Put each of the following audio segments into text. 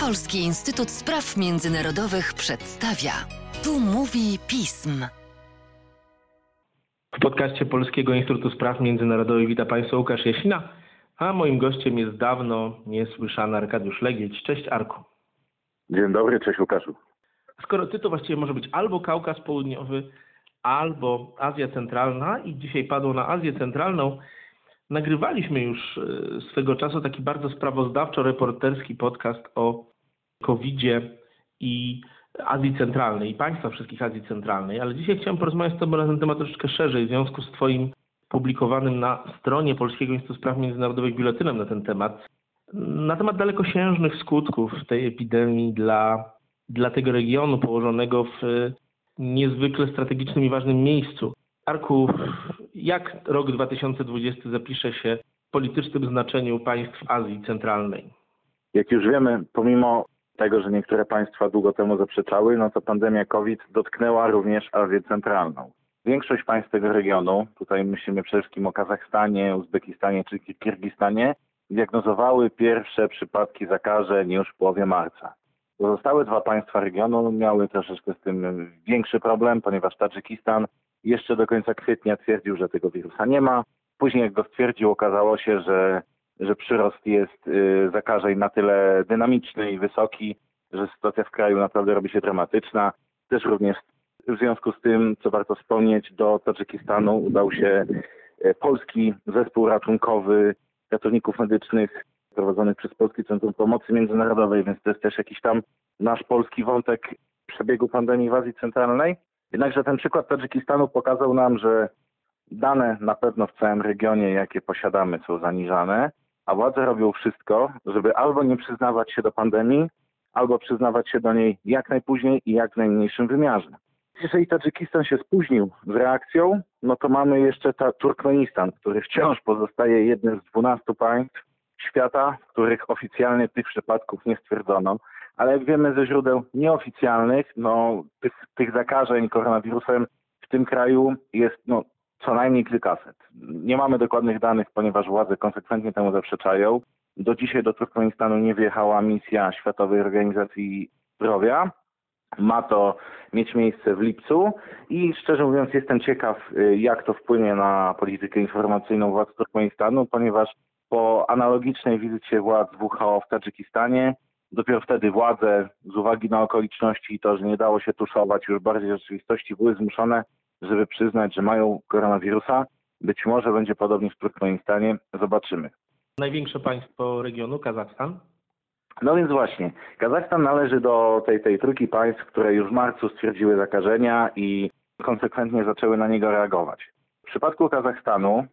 Polski Instytut Spraw Międzynarodowych przedstawia. Tu mówi pism. W podcaście Polskiego Instytutu Spraw Międzynarodowych witam Państwa Łukasz Jasina, a moim gościem jest dawno niesłyszany Arkadiusz Legieć. Cześć Arku. Dzień dobry, cześć Łukaszu. Skoro ty to właściwie może być albo Kaukaz Południowy, albo Azja Centralna i dzisiaj padło na Azję Centralną, nagrywaliśmy już e, swego czasu taki bardzo sprawozdawczo-reporterski podcast o COVID-zie i Azji Centralnej i państwa wszystkich Azji Centralnej, ale dzisiaj chciałem porozmawiać z Tobą na ten temat troszeczkę szerzej w związku z Twoim publikowanym na stronie Polskiego Instytutu Spraw Międzynarodowych biuletynem na ten temat, na temat dalekosiężnych skutków tej epidemii dla, dla tego regionu położonego w niezwykle strategicznym i ważnym miejscu. Arku, jak rok 2020 zapisze się w politycznym znaczeniu państw Azji Centralnej? Jak już wiemy, pomimo tego, że niektóre państwa długo temu zaprzeczały, no to pandemia COVID dotknęła również Azję Centralną. Większość państw tego regionu, tutaj myślimy przede wszystkim o Kazachstanie, Uzbekistanie czy Kirgistanie, diagnozowały pierwsze przypadki zakażeń już w połowie marca. Pozostałe dwa państwa regionu miały troszeczkę z tym większy problem, ponieważ Tadżykistan jeszcze do końca kwietnia twierdził, że tego wirusa nie ma. Później jak go stwierdził, okazało się, że, że przyrost jest y, zakażeń na tyle dynamiczny i wysoki, że sytuacja w kraju naprawdę robi się dramatyczna. Też również w związku z tym, co warto wspomnieć, do Tadżykistanu udał się y, polski zespół ratunkowy ratowników medycznych prowadzonych przez Polskie Centrum Pomocy Międzynarodowej, więc to jest też jakiś tam nasz polski wątek przebiegu pandemii w Azji Centralnej. Jednakże ten przykład Tadżykistanu pokazał nam, że dane na pewno w całym regionie, jakie posiadamy, są zaniżane, a władze robią wszystko, żeby albo nie przyznawać się do pandemii, albo przyznawać się do niej jak najpóźniej i jak w najmniejszym wymiarze. Jeżeli Tadżykistan się spóźnił z reakcją, no to mamy jeszcze ta Turkmenistan, który wciąż pozostaje jednym z 12 państw świata, w których oficjalnie tych przypadków nie stwierdzono ale jak wiemy ze źródeł nieoficjalnych, no, tych, tych zakażeń koronawirusem w tym kraju jest no, co najmniej kilkaset. Nie mamy dokładnych danych, ponieważ władze konsekwentnie temu zaprzeczają. Do dzisiaj do Turkmenistanu nie wjechała misja Światowej Organizacji Zdrowia. Ma to mieć miejsce w lipcu i szczerze mówiąc jestem ciekaw, y, jak to wpłynie na politykę informacyjną władz Turkmenistanu, ponieważ po analogicznej wizycie władz WHO w Tadżykistanie Dopiero wtedy władze, z uwagi na okoliczności i to, że nie dało się tuszować już bardziej rzeczywistości, były zmuszone, żeby przyznać, że mają koronawirusa. Być może będzie podobnie w Turkmenistanie. Zobaczymy. Największe państwo regionu, Kazachstan? No więc właśnie, Kazachstan należy do tej, tej trójki państw, które już w marcu stwierdziły zakażenia i konsekwentnie zaczęły na niego reagować. W przypadku Kazachstanu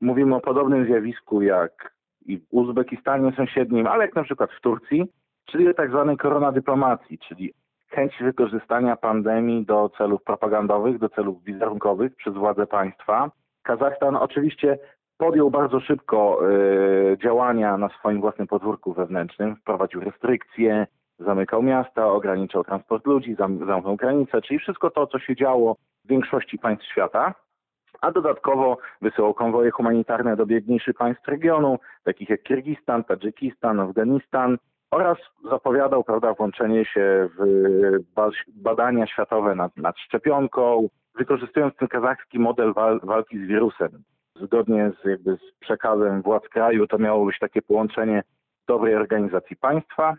mówimy o podobnym zjawisku jak i w Uzbekistanie sąsiednim, ale jak na przykład w Turcji, czyli tak zwanej koronadyplomacji, czyli chęć wykorzystania pandemii do celów propagandowych, do celów wizerunkowych przez władze państwa. Kazachstan oczywiście podjął bardzo szybko y, działania na swoim własnym podwórku wewnętrznym, wprowadził restrykcje, zamykał miasta, ograniczał transport ludzi, zam, zamknął granice, czyli wszystko to, co się działo w większości państw świata a dodatkowo wysyłał konwoje humanitarne do biedniejszych państw regionu, takich jak Kirgistan, Tadżykistan, Afganistan oraz zapowiadał prawda, włączenie się w badania światowe nad, nad szczepionką, wykorzystując ten kazachski model wal, walki z wirusem. Zgodnie z, jakby z przekazem władz kraju to miało być takie połączenie dobrej organizacji państwa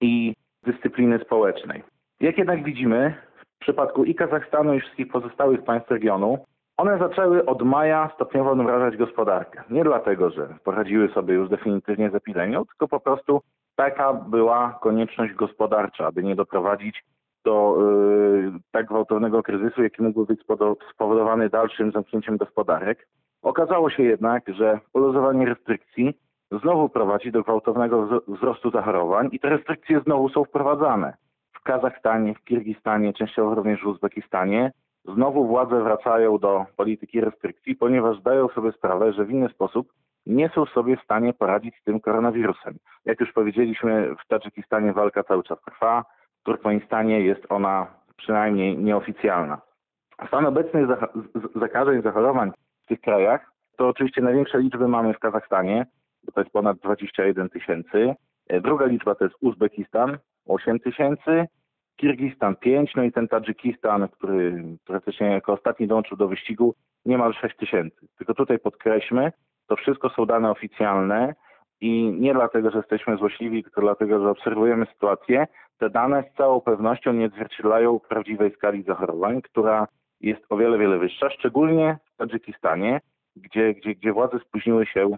i dyscypliny społecznej. Jak jednak widzimy, w przypadku i Kazachstanu i wszystkich pozostałych państw regionu, one zaczęły od maja stopniowo odmrażać gospodarkę. Nie dlatego, że poradziły sobie już definitywnie z epidemią, tylko po prostu taka była konieczność gospodarcza, aby nie doprowadzić do yy, tak gwałtownego kryzysu, jaki mógłby być spowodowany dalszym zamknięciem gospodarek. Okazało się jednak, że poluzowanie restrykcji znowu prowadzi do gwałtownego wzrostu zachorowań i te restrykcje znowu są wprowadzane. W Kazachstanie, w Kirgistanie, częściowo również w Uzbekistanie Znowu władze wracają do polityki restrykcji, ponieważ zdają sobie sprawę, że w inny sposób nie są sobie w stanie poradzić z tym koronawirusem. Jak już powiedzieliśmy, w Tadżykistanie walka cały czas trwa, w Turkmenistanie jest ona przynajmniej nieoficjalna. Stan obecnych zakażeń, zachorowań w tych krajach to oczywiście największe liczby mamy w Kazachstanie, bo to jest ponad 21 tysięcy. Druga liczba to jest Uzbekistan, 8 tysięcy, Kirgistan 5, no i ten Tadżykistan, który praktycznie jako ostatni dołączył do wyścigu, niemal 6 tysięcy. Tylko tutaj podkreślmy, to wszystko są dane oficjalne i nie dlatego, że jesteśmy złośliwi, tylko dlatego, że obserwujemy sytuację. Te dane z całą pewnością nie odzwierciedlają prawdziwej skali zachorowań, która jest o wiele, wiele wyższa, szczególnie w Tadżykistanie, gdzie, gdzie, gdzie władze spóźniły się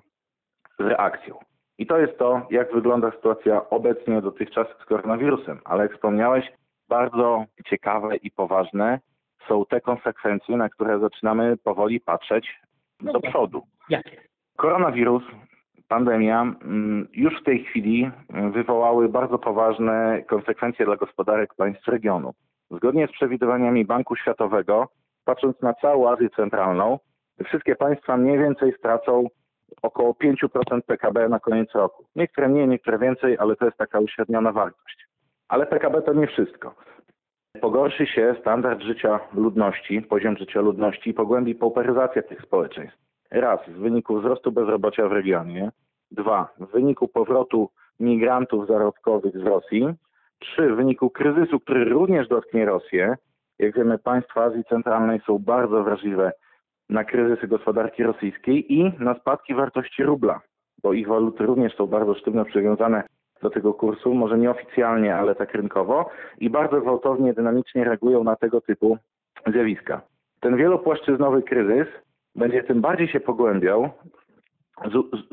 z reakcją. I to jest to, jak wygląda sytuacja obecnie dotychczas z koronawirusem. Ale jak wspomniałeś, bardzo ciekawe i poważne są te konsekwencje, na które zaczynamy powoli patrzeć No do tak. przodu. Jakie? Koronawirus, pandemia mm, już w tej chwili wywołały bardzo poważne konsekwencje dla gospodarek państw regionu. Zgodnie z przewidywaniami Banku Światowego, patrząc na całą Azję Centralną, wszystkie państwa mniej więcej stracą około 5% PKB na koniec roku. Niektóre mniej, niektóre więcej, ale to jest taka uśredniona wartość. Ale PKB to nie wszystko. Pogorszy się standard życia ludności, poziom życia ludności i pogłębi pauperyzacja tych społeczeństw. Raz, w wyniku wzrostu bezrobocia w regionie. Dwa, w wyniku powrotu migrantów zarobkowych z Rosji. Trzy, w wyniku kryzysu, który również dotknie Rosję. Jak wiemy, państwa Azji Centralnej są bardzo wrażliwe na kryzysy gospodarki rosyjskiej i na spadki wartości rubla, bo ich waluty również są bardzo sztywno przywiązane do tego kursu, może nieoficjalnie, ale tak rynkowo i bardzo gwałtownie, dynamicznie reagują na tego typu zjawiska. Ten wielopłaszczyznowy kryzys będzie tym bardziej się pogłębiał z, z,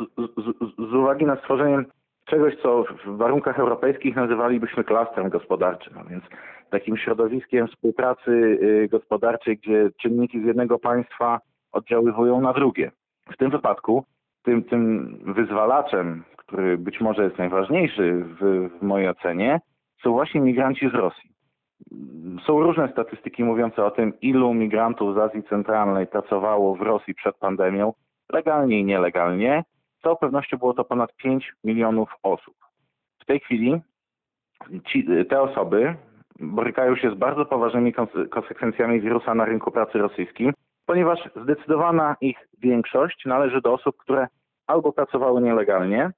z, z uwagi na stworzenie czegoś, co w warunkach europejskich nazywalibyśmy klastrem gospodarczym, a więc takim środowiskiem współpracy y, gospodarczej, gdzie czynniki z jednego państwa oddziaływują na drugie. W tym wypadku tym, tym wyzwalaczem, który być może jest najważniejszy w, w mojej ocenie, są właśnie migranci z Rosji. Są różne statystyki mówiące o tym, ilu migrantów z Azji Centralnej pracowało w Rosji przed pandemią, legalnie i nielegalnie. Z całą pewnością było to ponad 5 milionów osób. W tej chwili ci, te osoby borykają się z bardzo poważnymi konse- konsekwencjami wirusa na rynku pracy rosyjskim, ponieważ zdecydowana ich większość należy do osób, które albo pracowały nielegalnie,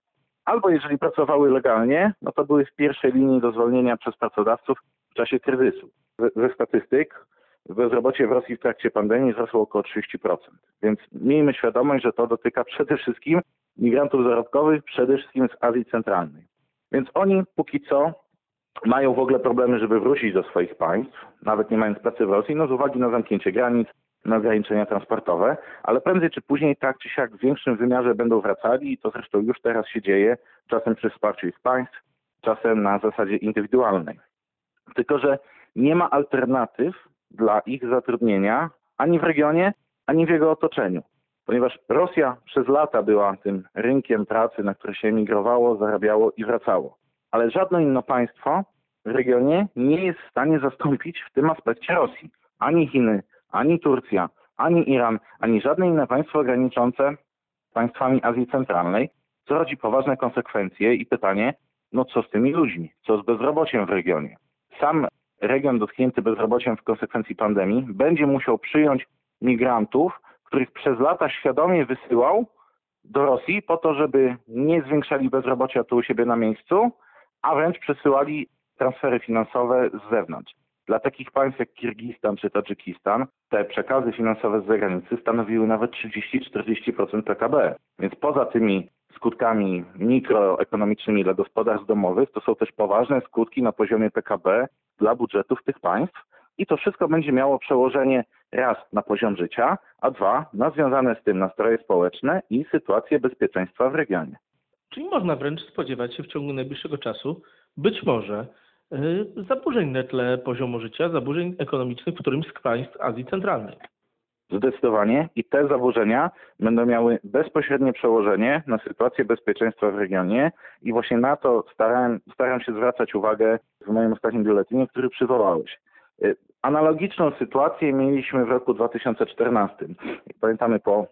albo jeżeli pracowały legalnie, no to były w pierwszej linii do zwolnienia przez pracodawców w czasie kryzysu. Ze, statystyk bezrobocie w Rosji w trakcie pandemii wzrosło około 30%. Więc miejmy świadomość, że to dotyka przede wszystkim migrantów zarobkowych, przede wszystkim z Azji Centralnej. Więc oni póki co mają w ogóle problemy, żeby wrócić do swoich państw, nawet nie mając pracy w Rosji, no z uwagi na zamknięcie granic, na ograniczenia transportowe, ale prędzej czy później tak czy siak w większym wymiarze będą wracali i to zresztą już teraz się dzieje, czasem przy wsparciu ich państw, czasem na zasadzie indywidualnej. Tylko, że nie ma alternatyw dla ich zatrudnienia ani w regionie, ani w jego otoczeniu. Ponieważ Rosja przez lata była tym rynkiem pracy, na który się emigrowało, zarabiało i wracało. Ale żadne inne państwo w regionie nie jest w stanie zastąpić w tym aspekcie Rosji. Ani Chiny, ani Turcja, ani Iran, ani żadne inne państwo graniczące państwami Azji Centralnej, co rodzi poważne konsekwencje i pytanie, no co z tymi ludźmi, co z bezrobociem w regionie. Sam region dotknięty bezrobociem w konsekwencji pandemii będzie musiał przyjąć migrantów, których przez lata świadomie wysyłał do Rosji po to, żeby nie zwiększali bezrobocia tu u siebie na miejscu, a wręcz przesyłali transfery finansowe z zewnątrz. Dla takich państw jak Kirgistan czy Tadżykistan te przekazy finansowe z zagranicy stanowiły nawet 30-40% PKB. Więc poza tymi skutkami mikroekonomicznymi dla gospodarstw domowych, to są też poważne skutki na poziomie PKB dla budżetów tych państw i to wszystko będzie miało przełożenie raz na poziom życia, a dwa na związane z tym nastroje społeczne i sytuację bezpieczeństwa w regionie. Czyli można wręcz spodziewać się w ciągu najbliższego czasu być może zaburzeń na tle poziomu życia, zaburzeń ekonomicznych w którymś z państw Azji Centralnej. Zdecydowanie i te zaburzenia będą miały bezpośrednie przełożenie na sytuację bezpieczeństwa w regionie i właśnie na to staram się zwracać uwagę w moim ostatnim biuletynie, który przywołałeś. Y, Analogiczną sytuację mieliśmy w roku 2014. Pamiętamy po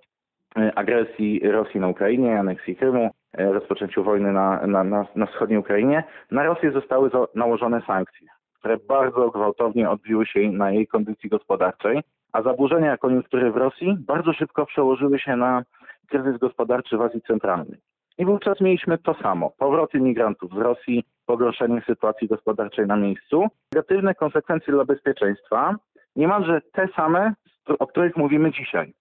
y, agresji Rosji na Ukrainie, aneksji Krymu, y, rozpoczęciu wojny na, na, na, na wschodniej Ukrainie, na Rosję zostały nałożone sankcje, które bardzo gwałtownie odbiły się na jej kondycji gospodarczej, a zaburzenia koniunktury w Rosji bardzo szybko przełożyły się na kryzys gospodarczy w Azji Centralnej. I wówczas mieliśmy to samo. Powroty migrantów z Rosji, pogorszenie sytuacji gospodarczej na miejscu, negatywne konsekwencje dla bezpieczeństwa, niemalże te same, o których mówimy dzisiaj.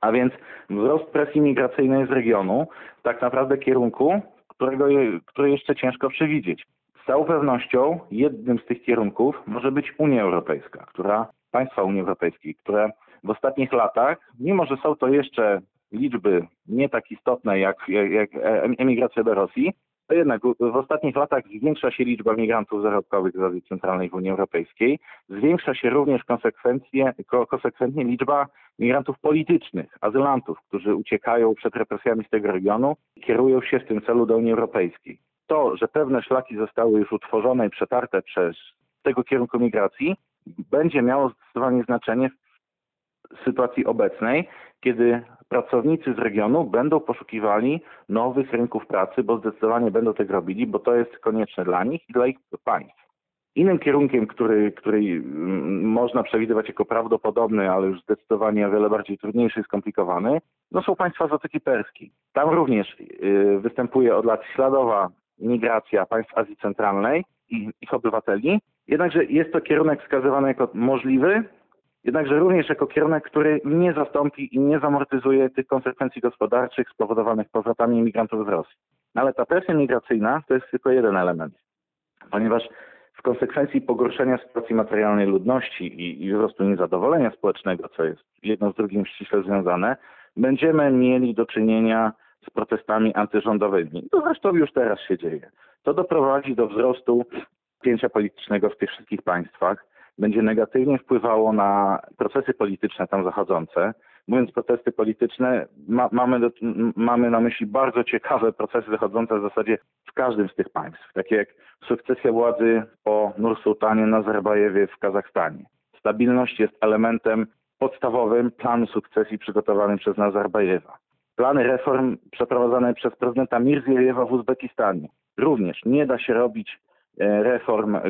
A więc wzrost presji migracyjnej z regionu, tak naprawdę kierunku, którego, który jeszcze ciężko przewidzieć. Z całą pewnością jednym z tych kierunków może być Unia Europejska, która, państwa Unii Europejskiej, które w ostatnich latach, mimo że są to jeszcze liczby nie tak istotne jak, jak, jak emigracja do Rosji, to jednak w ostatnich latach zwiększa się liczba migrantów zarobkowych z Azji Centralnej w Unii Europejskiej. Zwiększa się również konsekwentnie, konsekwentnie liczba migrantów politycznych, azylantów, którzy uciekają przed represjami z tego regionu i kierują się w tym celu do Unii Europejskiej. To, że pewne szlaki zostały już utworzone i przetarte przez tego kierunku migracji, będzie miało zdecydowanie znaczenie w sytuacji obecnej, kiedy pracownicy z regionu będą poszukiwali nowych rynków pracy, bo zdecydowanie będą tego robili, bo to jest konieczne dla nich i dla ich państw. Innym kierunkiem, który, który mm, można przewidywać jako prawdopodobny, ale już zdecydowanie o wiele bardziej trudniejszy i skomplikowany, no są państwa Zatoki Perskiej. Tam również y, występuje od lat śladowa migracja państw Azji Centralnej i ich obywateli, jednakże jest to kierunek wskazywany jako możliwy, jednakże również jako kierunek, który nie zastąpi i nie zamortyzuje tych konsekwencji gospodarczych spowodowanych powrotami imigrantów z Rosji. No ale ta presja migracyjna to jest tylko jeden element, ponieważ w konsekwencji pogorszenia sytuacji materialnej ludności i, i wzrostu niezadowolenia społecznego, co jest jedno z drugim ściśle związane, będziemy mieli do czynienia z protestami antyrządowymi. To zresztą już teraz się dzieje. To doprowadzi do wzrostu pięcia politycznego w tych wszystkich państwach będzie negatywnie wpływało na procesy polityczne tam zachodzące. Mówiąc protesty polityczne, ma, mamy, do, mamy na myśli bardzo ciekawe procesy zachodzące w zasadzie w każdym z tych państw, takie jak sukcesja władzy po Nursultanie Nazarbajewie w Kazachstanie. Stabilność jest elementem podstawowym planu sukcesji przygotowanym przez Nazarbajewa. Plany reform przeprowadzane przez prezydenta Mirziejewa w Uzbekistanie. Również nie da się robić reform e,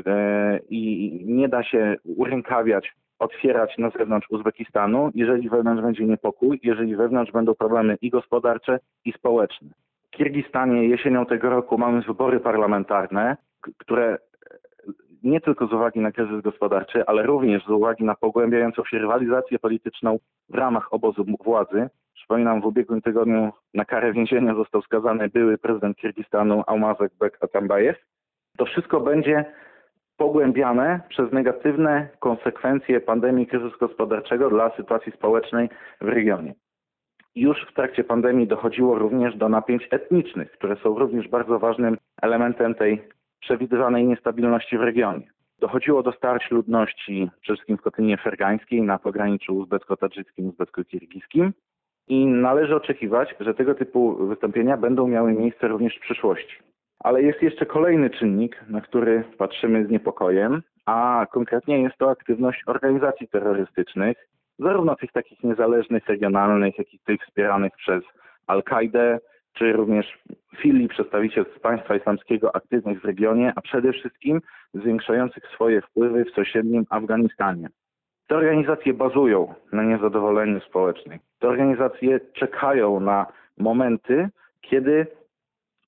i nie da się urękawiać, otwierać na zewnątrz Uzbekistanu, jeżeli wewnątrz będzie niepokój, jeżeli wewnątrz będą problemy i gospodarcze, i społeczne. W Kirgistanie jesienią tego roku mamy wybory parlamentarne, które nie tylko z uwagi na kryzys gospodarczy, ale również z uwagi na pogłębiającą się rywalizację polityczną w ramach obozu władzy. Przypominam, w ubiegłym tygodniu na karę więzienia został skazany były prezydent Kirgistanu Almazek Bek Atambajew. To wszystko będzie pogłębiane przez negatywne konsekwencje pandemii kryzysu gospodarczego dla sytuacji społecznej w regionie. Już w trakcie pandemii dochodziło również do napięć etnicznych, które są również bardzo ważnym elementem tej przewidywanej niestabilności w regionie. Dochodziło do starć ludności przede wszystkim w Kotlinie Fergańskiej na pograniczu uzbecko-tadżyckim, uzbecko-kirgijskim i należy oczekiwać, że tego typu wystąpienia będą miały miejsce również w przyszłości. Ale jest jeszcze kolejny czynnik, na który patrzymy z niepokojem, a konkretnie jest to aktywność organizacji terrorystycznych, zarówno tych takich niezależnych, regionalnych, jak i tych wspieranych przez Al-Kaidę, czy również filii przedstawicielstw państwa islamskiego aktywnych w regionie, a przede wszystkim zwiększających swoje wpływy w sąsiednim Afganistanie. Te organizacje bazują na niezadowoleniu społecznym. Te organizacje czekają na momenty, kiedy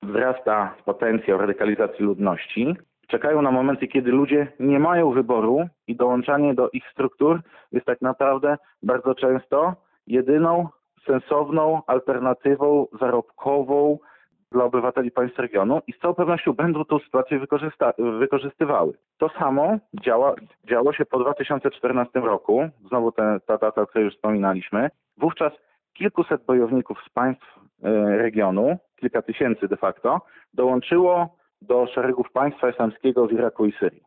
wzrasta potencjał radykalizacji ludności. Czekają na momenty, kiedy ludzie nie mają wyboru i dołączanie do ich struktur jest tak naprawdę bardzo często jedyną sensowną alternatywą zarobkową dla obywateli państw regionu i z całą pewnością będą tą sytuację wykorzystywały. To samo działa, działo się po 2014 roku, znowu ta data, o której już wspominaliśmy. Wówczas kilkuset bojowników z państw regionu kilka tysięcy de facto, dołączyło do szeregów państwa islamskiego w Iraku i Syrii.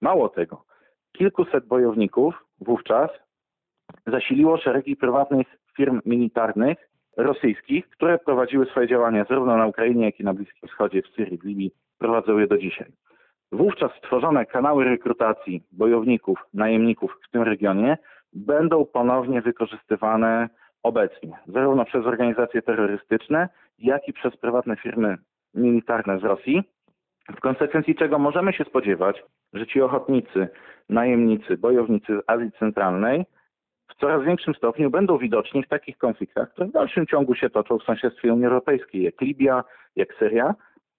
Mało tego, kilkuset bojowników wówczas zasiliło szeregi prywatnych firm militarnych rosyjskich, które prowadziły swoje działania zarówno na Ukrainie, jak i na Bliskim Wschodzie, w Syrii, w Libii, prowadzą je do dzisiaj. Wówczas stworzone kanały rekrutacji bojowników, najemników w tym regionie będą ponownie wykorzystywane obecnie, zarówno przez organizacje terrorystyczne, jak i przez prywatne firmy militarne z Rosji, w konsekwencji czego możemy się spodziewać, że ci ochotnicy, najemnicy, bojownicy z Azji Centralnej w coraz większym stopniu będą widoczni w takich konfliktach, które w dalszym ciągu się toczą w sąsiedztwie Unii Europejskiej, jak Libia, jak Syria,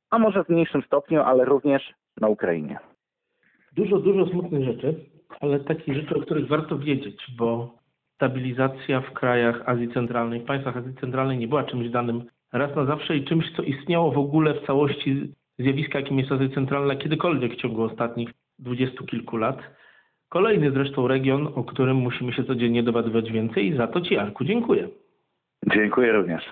a może w mniejszym stopniu, ale również na Ukrainie. Dużo, dużo smutnych rzeczy, ale takich rzeczy, o których warto wiedzieć, bo stabilizacja w krajach Azji Centralnej, w państwach Azji Centralnej nie była czymś danym raz na zawsze i czymś, co istniało w ogóle w całości zjawiska, jakim jest Azja Centralna kiedykolwiek w ciągu ostatnich dwudziestu kilku lat. Kolejny zresztą region, o którym musimy się codziennie dowiadywać więcej za to Ci, Arku, dziękuję. Dziękuję również.